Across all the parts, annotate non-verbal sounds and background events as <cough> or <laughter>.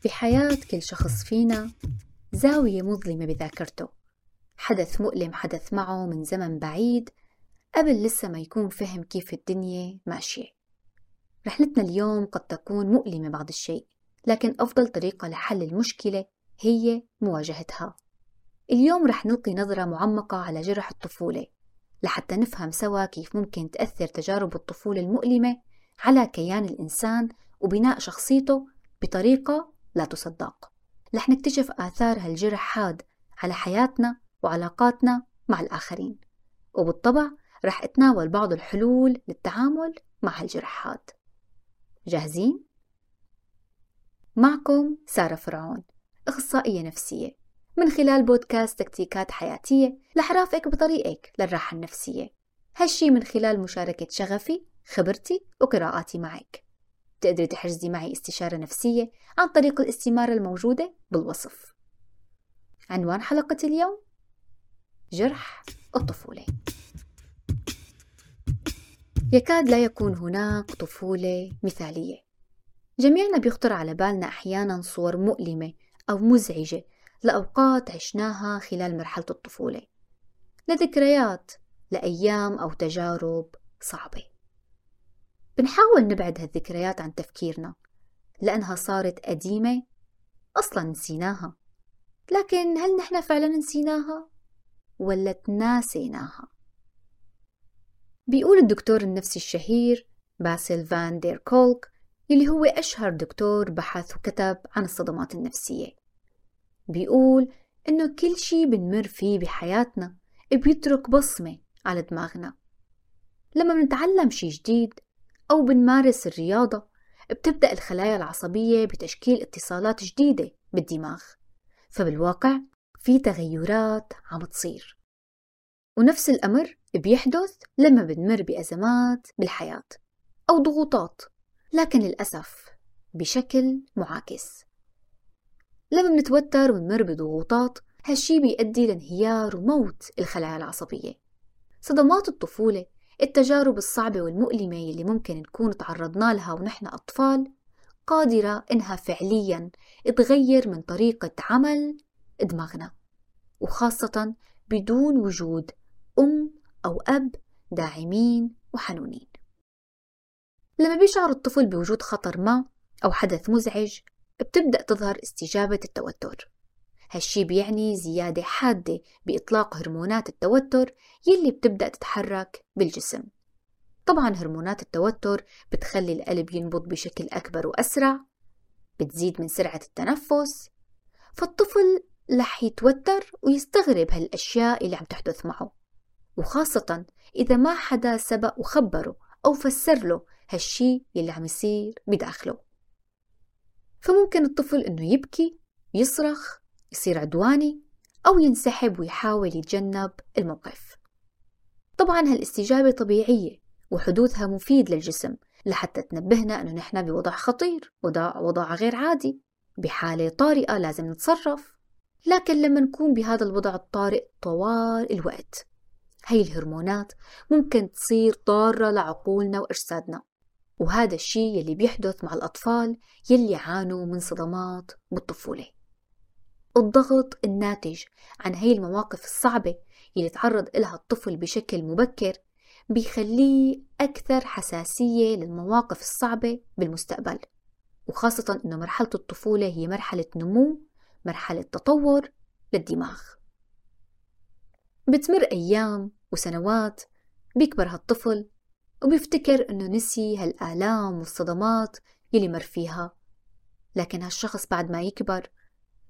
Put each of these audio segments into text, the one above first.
في حياة كل شخص فينا زاوية مظلمة بذاكرته. حدث مؤلم حدث معه من زمن بعيد قبل لسه ما يكون فهم كيف الدنيا ماشية. رحلتنا اليوم قد تكون مؤلمة بعض الشيء لكن أفضل طريقة لحل المشكلة هي مواجهتها. اليوم رح نلقي نظرة معمقة على جرح الطفولة لحتى نفهم سوا كيف ممكن تأثر تجارب الطفولة المؤلمة على كيان الإنسان وبناء شخصيته بطريقة لا تصدق. رح نكتشف آثار هالجرح هاد على حياتنا وعلاقاتنا مع الآخرين. وبالطبع رح أتناول بعض الحلول للتعامل مع هالجرح هاد جاهزين؟ معكم سارة فرعون أخصائية نفسية. من خلال بودكاست تكتيكات حياتية رح رافقك بطريقك للراحة النفسية. هالشي من خلال مشاركة شغفي خبرتي وقراءاتي معك. تقدري تحجزي معي استشارة نفسية عن طريق الاستمارة الموجودة بالوصف. عنوان حلقة اليوم جرح الطفولة. يكاد لا يكون هناك طفولة مثالية. جميعنا بيخطر على بالنا أحيانا صور مؤلمة أو مزعجة لأوقات عشناها خلال مرحلة الطفولة. لذكريات لأيام أو تجارب صعبة. بنحاول نبعد هالذكريات عن تفكيرنا لأنها صارت قديمة أصلا نسيناها. لكن هل نحن فعلا نسيناها؟ ولا تناسيناها؟ بيقول الدكتور النفسي الشهير باسل فان دير كولك اللي هو أشهر دكتور بحث وكتب عن الصدمات النفسية. بيقول إنه كل شي بنمر فيه بحياتنا بيترك بصمة على دماغنا. لما بنتعلم شي جديد أو بنمارس الرياضة بتبدأ الخلايا العصبية بتشكيل اتصالات جديدة بالدماغ فبالواقع في تغيرات عم تصير. ونفس الأمر بيحدث لما بنمر بأزمات بالحياة أو ضغوطات لكن للأسف بشكل معاكس. لما بنتوتر ونمر بضغوطات هالشي بيؤدي لانهيار وموت الخلايا العصبية. صدمات الطفولة التجارب الصعبة والمؤلمة اللي ممكن نكون تعرضنا لها ونحن أطفال قادرة إنها فعليا تغير من طريقة عمل دماغنا وخاصة بدون وجود أم أو أب داعمين وحنونين. لما بيشعر الطفل بوجود خطر ما أو حدث مزعج بتبدأ تظهر استجابة التوتر. هالشي بيعني زيادة حادة بإطلاق هرمونات التوتر يلي بتبدأ تتحرك بالجسم. طبعا هرمونات التوتر بتخلي القلب ينبض بشكل أكبر وأسرع بتزيد من سرعة التنفس فالطفل رح يتوتر ويستغرب هالأشياء اللي عم تحدث معه وخاصة إذا ما حدا سبق وخبره أو فسر له هالشي يلي عم يصير بداخله. فممكن الطفل إنه يبكي يصرخ يصير عدواني أو ينسحب ويحاول يتجنب الموقف. طبعا هالاستجابة طبيعية وحدوثها مفيد للجسم لحتى تنبهنا أنه نحن بوضع خطير وضع, وضع غير عادي بحالة طارئة لازم نتصرف لكن لما نكون بهذا الوضع الطارئ طوال الوقت هي الهرمونات ممكن تصير ضارة لعقولنا وأجسادنا وهذا الشيء يلي بيحدث مع الأطفال يلي عانوا من صدمات بالطفولة. الضغط الناتج عن هي المواقف الصعبة يلي تعرض إلها الطفل بشكل مبكر بيخليه أكثر حساسية للمواقف الصعبة بالمستقبل وخاصة أنه مرحلة الطفولة هي مرحلة نمو مرحلة تطور للدماغ. بتمر أيام وسنوات بيكبر هالطفل وبيفتكر أنه نسي هالآلام والصدمات يلي مر فيها لكن هالشخص بعد ما يكبر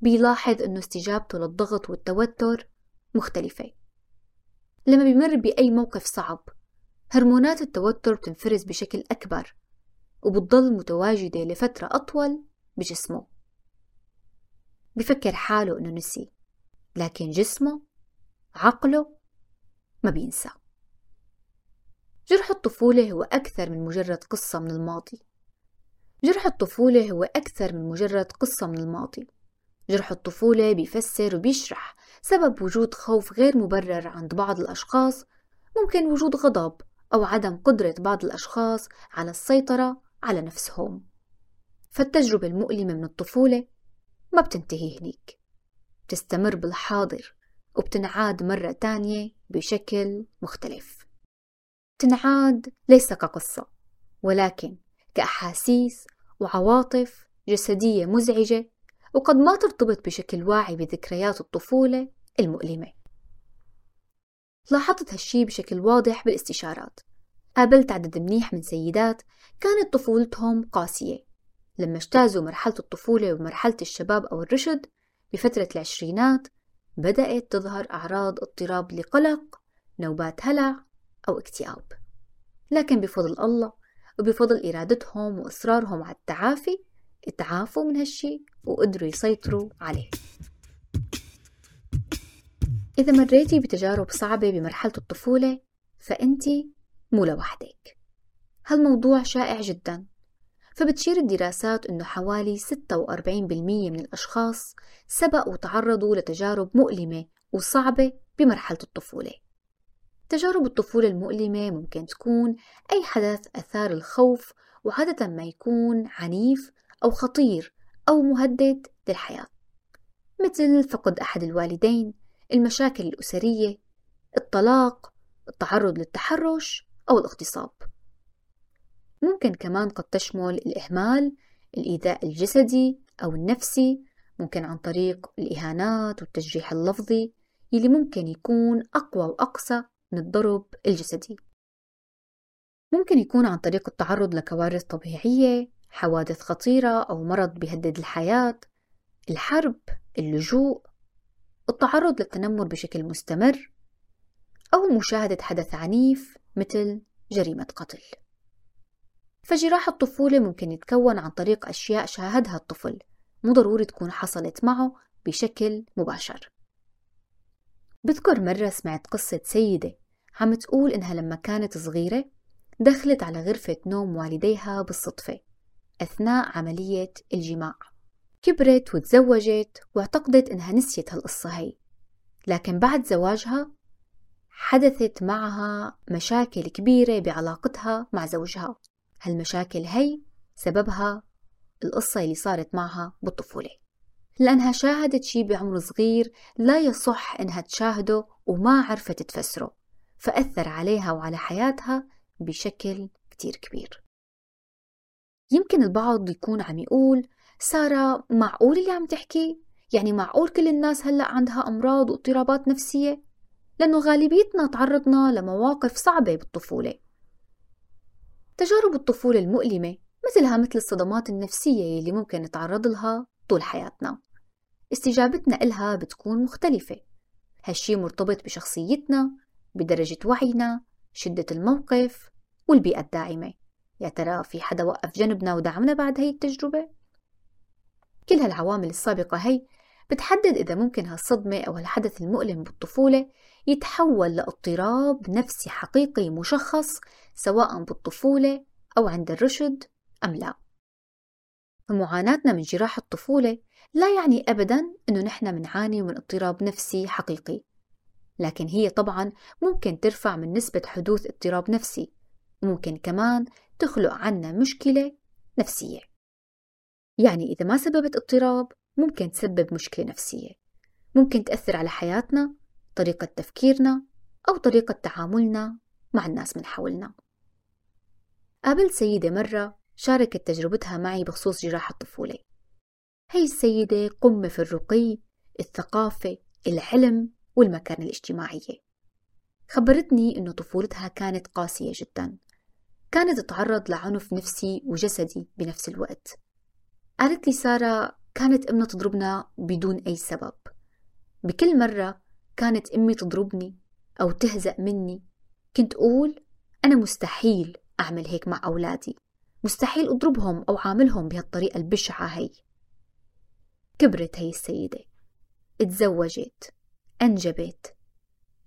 بيلاحظ أنه استجابته للضغط والتوتر مختلفة. لما بيمر بأي موقف صعب هرمونات التوتر بتنفرز بشكل أكبر وبتضل متواجدة لفترة أطول بجسمه. بفكر حاله أنه نسي لكن جسمه عقله ما بينسى. جرح الطفولة هو أكثر من مجرد قصة من الماضي. جرح الطفولة هو أكثر من مجرد قصة من الماضي. جرح الطفولة بيفسر وبيشرح سبب وجود خوف غير مبرر عند بعض الأشخاص. ممكن وجود غضب أو عدم قدرة بعض الأشخاص على السيطرة على نفسهم. فالتجربة المؤلمة من الطفولة ما بتنتهي هنيك. بتستمر بالحاضر وبتنعاد مرة تانية بشكل مختلف. تنعاد ليس كقصة ولكن كأحاسيس وعواطف جسدية مزعجة وقد ما ترتبط بشكل واعي بذكريات الطفولة المؤلمة. لاحظت هالشي بشكل واضح بالاستشارات. قابلت عدد منيح من سيدات كانت طفولتهم قاسية. لما اجتازوا مرحلة الطفولة ومرحلة الشباب أو الرشد بفترة العشرينات بدأت تظهر أعراض اضطراب لقلق نوبات هلع أو اكتئاب. لكن بفضل الله وبفضل إرادتهم وإصرارهم على التعافي اتعافوا من هالشي وقدروا يسيطروا عليه. إذا مريتي بتجارب صعبة بمرحلة الطفولة فأنت مو لوحدك. هالموضوع شائع جدا. فبتشير الدراسات أنه حوالي 46% من الأشخاص سبق وتعرضوا لتجارب مؤلمة وصعبة بمرحلة الطفولة. تجارب الطفولة المؤلمة ممكن تكون أي حدث أثار الخوف وعادة ما يكون عنيف أو خطير أو مهدد للحياة مثل فقد أحد الوالدين المشاكل الأسرية الطلاق التعرض للتحرش أو الاغتصاب. ممكن كمان قد تشمل الإهمال الإيذاء الجسدي أو النفسي ممكن عن طريق الإهانات والتجريح اللفظي يلي ممكن يكون أقوى وأقسى من الضرب الجسدي. ممكن يكون عن طريق التعرض لكوارث طبيعية حوادث خطيرة أو مرض بيهدد الحياة الحرب اللجوء التعرض للتنمر بشكل مستمر أو مشاهدة حدث عنيف مثل جريمة قتل. فجراح الطفولة ممكن يتكون عن طريق أشياء شاهدها الطفل مو ضروري تكون حصلت معه بشكل مباشر. بذكر مرة سمعت قصة سيدة عم تقول إنها لما كانت صغيرة دخلت على غرفة نوم والديها بالصدفة. أثناء عملية الجماع. كبرت وتزوجت واعتقدت إنها نسيت هالقصة هي. لكن بعد زواجها حدثت معها مشاكل كبيرة بعلاقتها مع زوجها. هالمشاكل هي سببها القصة اللي صارت معها بالطفولة. لأنها شاهدت شي بعمر صغير لا يصح إنها تشاهده وما عرفت تفسره فأثر عليها وعلى حياتها بشكل كتير كبير. يمكن البعض يكون عم يقول سارة معقول اللي عم تحكي؟ يعني معقول كل الناس هلأ عندها أمراض واضطرابات نفسية؟ لأنه غالبيتنا تعرضنا لمواقف صعبة بالطفولة تجارب الطفولة المؤلمة مثلها مثل الصدمات النفسية اللي ممكن نتعرض لها طول حياتنا استجابتنا إلها بتكون مختلفة هالشي مرتبط بشخصيتنا بدرجة وعينا شدة الموقف والبيئة الداعمة يا ترى في حدا وقف جنبنا ودعمنا بعد هي التجربة؟ كل هالعوامل السابقة هي بتحدد إذا ممكن هالصدمة أو الحدث المؤلم بالطفولة يتحول لاضطراب نفسي حقيقي مشخص سواء بالطفولة أو عند الرشد أم لا فمعاناتنا من جراح الطفولة لا يعني أبدا أنه نحن منعاني من اضطراب نفسي حقيقي لكن هي طبعا ممكن ترفع من نسبة حدوث اضطراب نفسي وممكن كمان تخلق عنا مشكلة نفسية. يعني إذا ما سببت اضطراب ممكن تسبب مشكلة نفسية. ممكن تأثر على حياتنا طريقة تفكيرنا أو طريقة تعاملنا مع الناس من حولنا. قابلت سيدة مرة شاركت تجربتها معي بخصوص جراحة الطفولة. هي السيدة قمة في الرقي الثقافة العلم والمكانة الاجتماعية. خبرتني أنه طفولتها كانت قاسية جدا. كانت تتعرض لعنف نفسي وجسدي بنفس الوقت. قالت لي سارة كانت أمنا تضربنا بدون أي سبب. بكل مرة كانت أمي تضربني أو تهزأ مني كنت أقول أنا مستحيل أعمل هيك مع أولادي. مستحيل أضربهم أو عاملهم بهالطريقة البشعة هي. كبرت هي السيدة. اتزوجت أنجبت.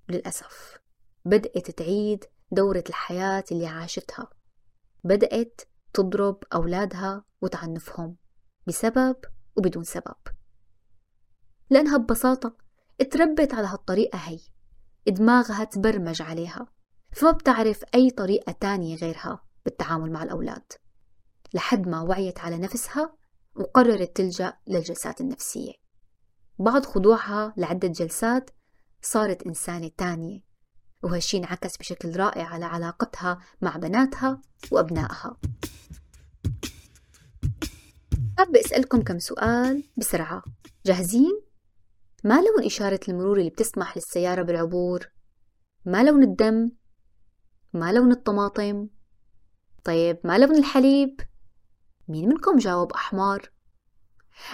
للأسف بدأت تعيد دورة الحياة اللي عاشتها. بدأت تضرب أولادها وتعنفهم بسبب وبدون سبب. لأنها ببساطة اتربت على هالطريقة هي. دماغها تبرمج عليها. فما بتعرف أي طريقة تانية غيرها بالتعامل مع الأولاد. لحد ما وعيت على نفسها وقررت تلجأ للجلسات النفسية. بعد خضوعها لعدة جلسات صارت إنسانة تانية. وهالشي انعكس بشكل رائع على علاقتها مع بناتها وأبنائها حابة أسألكم كم سؤال بسرعة جاهزين؟ ما لون إشارة المرور اللي بتسمح للسيارة بالعبور؟ ما لون الدم؟ ما لون الطماطم؟ طيب ما لون الحليب؟ مين منكم جاوب أحمر؟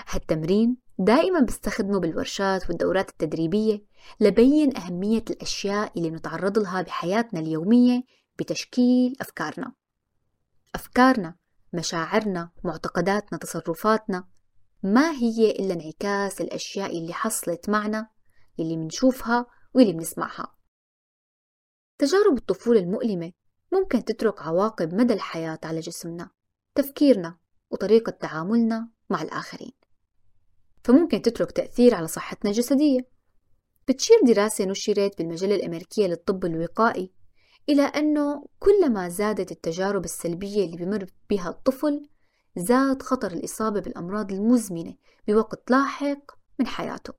هالتمرين دائما بستخدمه بالورشات والدورات التدريبية لبين أهمية الأشياء اللي نتعرض لها بحياتنا اليومية بتشكيل أفكارنا. أفكارنا مشاعرنا معتقداتنا تصرفاتنا ما هي إلا انعكاس الأشياء اللي حصلت معنا اللي منشوفها واللي بنسمعها تجارب الطفولة المؤلمة ممكن تترك عواقب مدى الحياة على جسمنا تفكيرنا وطريقة تعاملنا مع الآخرين. فممكن تترك تأثير على صحتنا الجسدية. بتشير دراسة نشرت بالمجلة الأمريكية للطب الوقائي إلى أنه كلما زادت التجارب السلبية اللي بمر بها الطفل زاد خطر الإصابة بالأمراض المزمنة بوقت لاحق من حياته.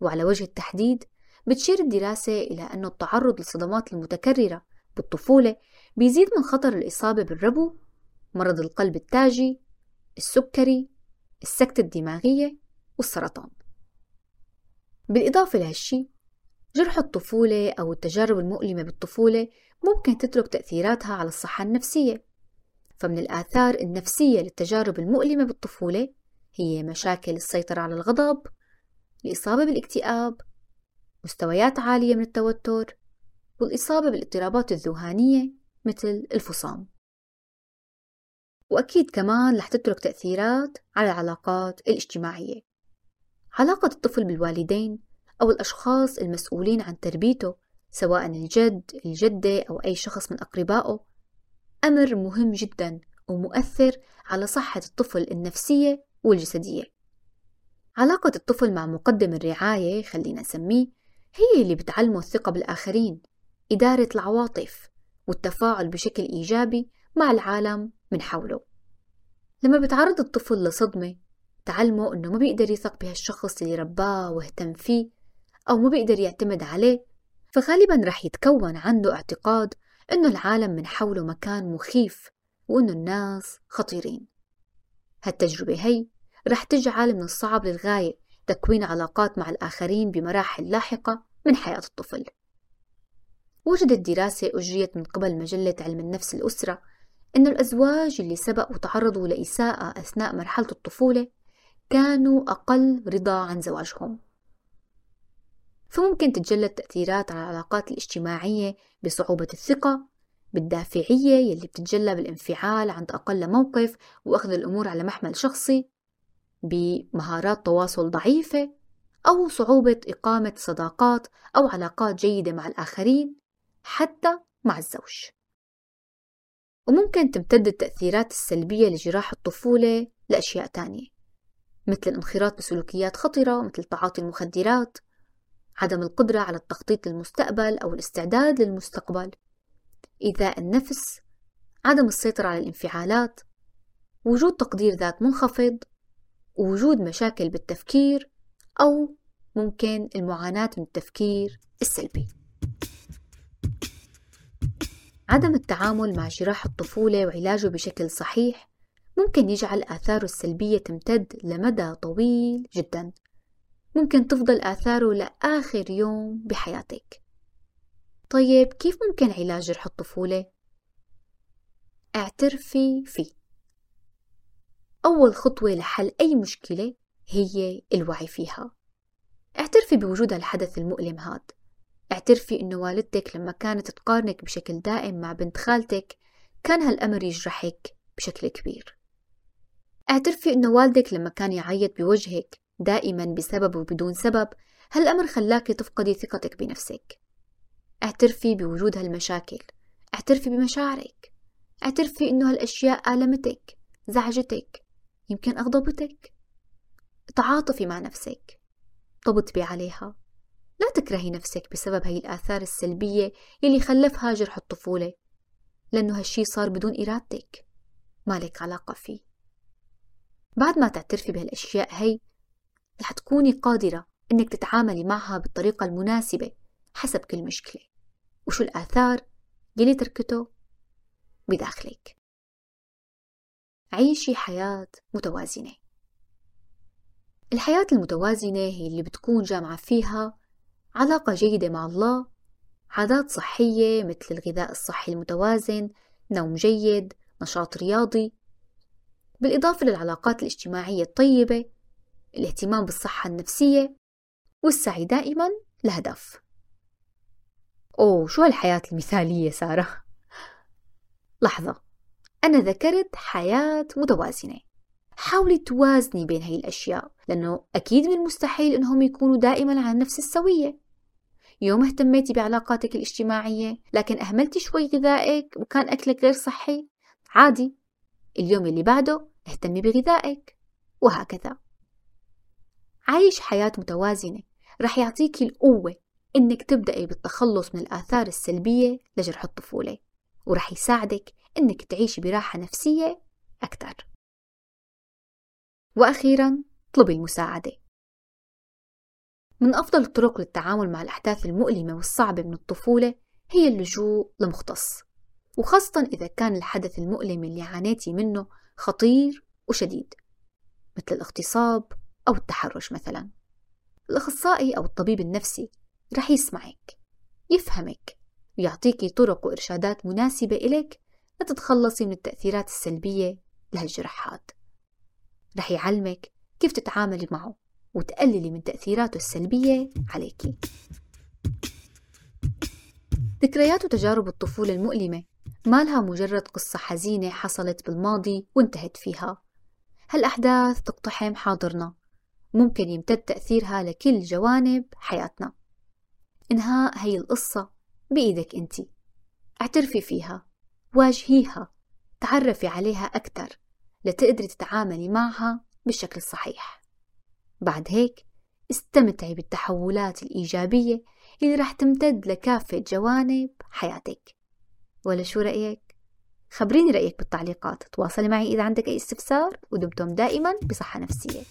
وعلى وجه التحديد بتشير الدراسة إلى أن التعرض للصدمات المتكررة بالطفولة بيزيد من خطر الإصابة بالربو مرض القلب التاجي السكري السكتة الدماغية والسرطان. بالإضافة لهالشي جرح الطفولة أو التجارب المؤلمة بالطفولة ممكن تترك تأثيراتها على الصحة النفسية. فمن الآثار النفسية للتجارب المؤلمة بالطفولة هي مشاكل السيطرة على الغضب الإصابة بالاكتئاب مستويات عالية من التوتر والإصابة بالإضطرابات الذهانية مثل الفصام. وأكيد كمان رح تترك تأثيرات على العلاقات الاجتماعية. علاقة الطفل بالوالدين أو الأشخاص المسؤولين عن تربيته سواء الجد، الجدة أو أي شخص من أقربائه أمر مهم جدا ومؤثر على صحة الطفل النفسية والجسدية. علاقة الطفل مع مقدم الرعاية خلينا نسميه هي اللي بتعلمه الثقة بالآخرين إدارة العواطف والتفاعل بشكل إيجابي مع العالم من حوله. لما بتعرض الطفل لصدمة تعلمه إنه ما بيقدر يثق بهالشخص اللي رباه واهتم فيه أو ما بيقدر يعتمد عليه فغالبا رح يتكون عنده اعتقاد إنه العالم من حوله مكان مخيف وإنه الناس خطيرين. هالتجربة هي رح تجعل من الصعب للغاية تكوين علاقات مع الآخرين بمراحل لاحقة من حياة الطفل. وجدت دراسة أجريت من قبل مجلة علم النفس الأسرة أن الأزواج اللي سبق وتعرضوا لإساءة أثناء مرحلة الطفولة كانوا أقل رضا عن زواجهم. فممكن تتجلى التأثيرات على العلاقات الاجتماعية بصعوبة الثقة بالدافعية يلي بتتجلى بالانفعال عند أقل موقف وأخذ الأمور على محمل شخصي بمهارات تواصل ضعيفة أو صعوبة إقامة صداقات أو علاقات جيدة مع الآخرين حتى مع الزوج. وممكن تمتد التأثيرات السلبية لجراح الطفولة لأشياء تانية مثل الانخراط بسلوكيات خطرة مثل تعاطي المخدرات عدم القدرة على التخطيط للمستقبل أو الاستعداد للمستقبل إيذاء النفس عدم السيطرة على الانفعالات وجود تقدير ذات منخفض ووجود مشاكل بالتفكير أو ممكن المعاناة من التفكير السلبي. عدم التعامل مع جراح الطفولة وعلاجه بشكل صحيح ممكن يجعل آثاره السلبية تمتد لمدى طويل جدا. ممكن تفضل آثاره لآخر يوم بحياتك. طيب كيف ممكن علاج جرح الطفولة؟ اعترفي فيه. أول خطوة لحل أي مشكلة هي الوعي فيها. اعترفي بوجود الحدث المؤلم هاد اعترفي إنه والدتك لما كانت تقارنك بشكل دائم مع بنت خالتك كان هالأمر يجرحك بشكل كبير. اعترفي إنه والدك لما كان يعيط بوجهك دائما بسبب وبدون سبب هالأمر خلاك تفقدي ثقتك بنفسك. اعترفي بوجود هالمشاكل. اعترفي بمشاعرك. اعترفي إنه هالأشياء آلمتك زعجتك يمكن أغضبتك. تعاطفي مع نفسك. طبطبي عليها. لا تكرهي نفسك بسبب هاي الآثار السلبية يلي خلفها جرح الطفولة لأنه هالشي صار بدون إرادتك مالك علاقة فيه. بعد ما تعترفي بهالأشياء هي رح تكوني قادرة إنك تتعاملي معها بالطريقة المناسبة حسب كل مشكلة. وشو الآثار يلي تركته بداخلك؟ عيشي حياة متوازنة. الحياة المتوازنة هي اللي بتكون جامعة فيها علاقة جيدة مع الله عادات صحية مثل الغذاء الصحي المتوازن نوم جيد نشاط رياضي. بالإضافة للعلاقات الاجتماعية الطيبة الاهتمام بالصحة النفسية والسعي دائما لهدف. أوه شو هالحياة المثالية سارة؟ <laughs> لحظة أنا ذكرت حياة متوازنة. حاولي توازني بين هاي الأشياء لأنه أكيد من المستحيل أنهم يكونوا دائما على نفس السوية. يوم اهتميتي بعلاقاتك الاجتماعية لكن أهملتي شوي غذائك وكان أكلك غير صحي عادي. اليوم اللي بعده اهتمي بغذائك. وهكذا. عايش حياة متوازنة. رح يعطيك القوة إنك تبدأي بالتخلص من الآثار السلبية لجرح الطفولة. ورح يساعدك إنك تعيشي براحة نفسية أكثر وأخيرا اطلبي المساعدة. من أفضل الطرق للتعامل مع الأحداث المؤلمة والصعبة من الطفولة هي اللجوء لمختص وخاصة إذا كان الحدث المؤلم اللي عانيتي منه خطير وشديد مثل الاغتصاب أو التحرش مثلا. الأخصائي أو الطبيب النفسي رح يسمعك يفهمك ويعطيكي طرق وإرشادات مناسبة إلك لتتخلصي من التأثيرات السلبية لهالجرحات. رح يعلمك كيف تتعاملي معه وتقللي من تأثيراته السلبية عليكي. ذكريات وتجارب الطفولة المؤلمة ما لها مجرد قصة حزينة حصلت بالماضي وانتهت فيها. هالأحداث تقتحم حاضرنا. ممكن يمتد تأثيرها لكل جوانب حياتنا. إنهاء هي القصة بإيدك أنت اعترفي فيها. واجهيها. تعرفي عليها أكثر لتقدري تتعاملي معها بالشكل الصحيح بعد هيك استمتعي بالتحولات الإيجابية اللي رح تمتد لكافة جوانب حياتك. ولا شو رأيك؟ خبريني رأيك بالتعليقات. تواصلي معي إذا عندك أي استفسار ودمتم دائما بصحة نفسية.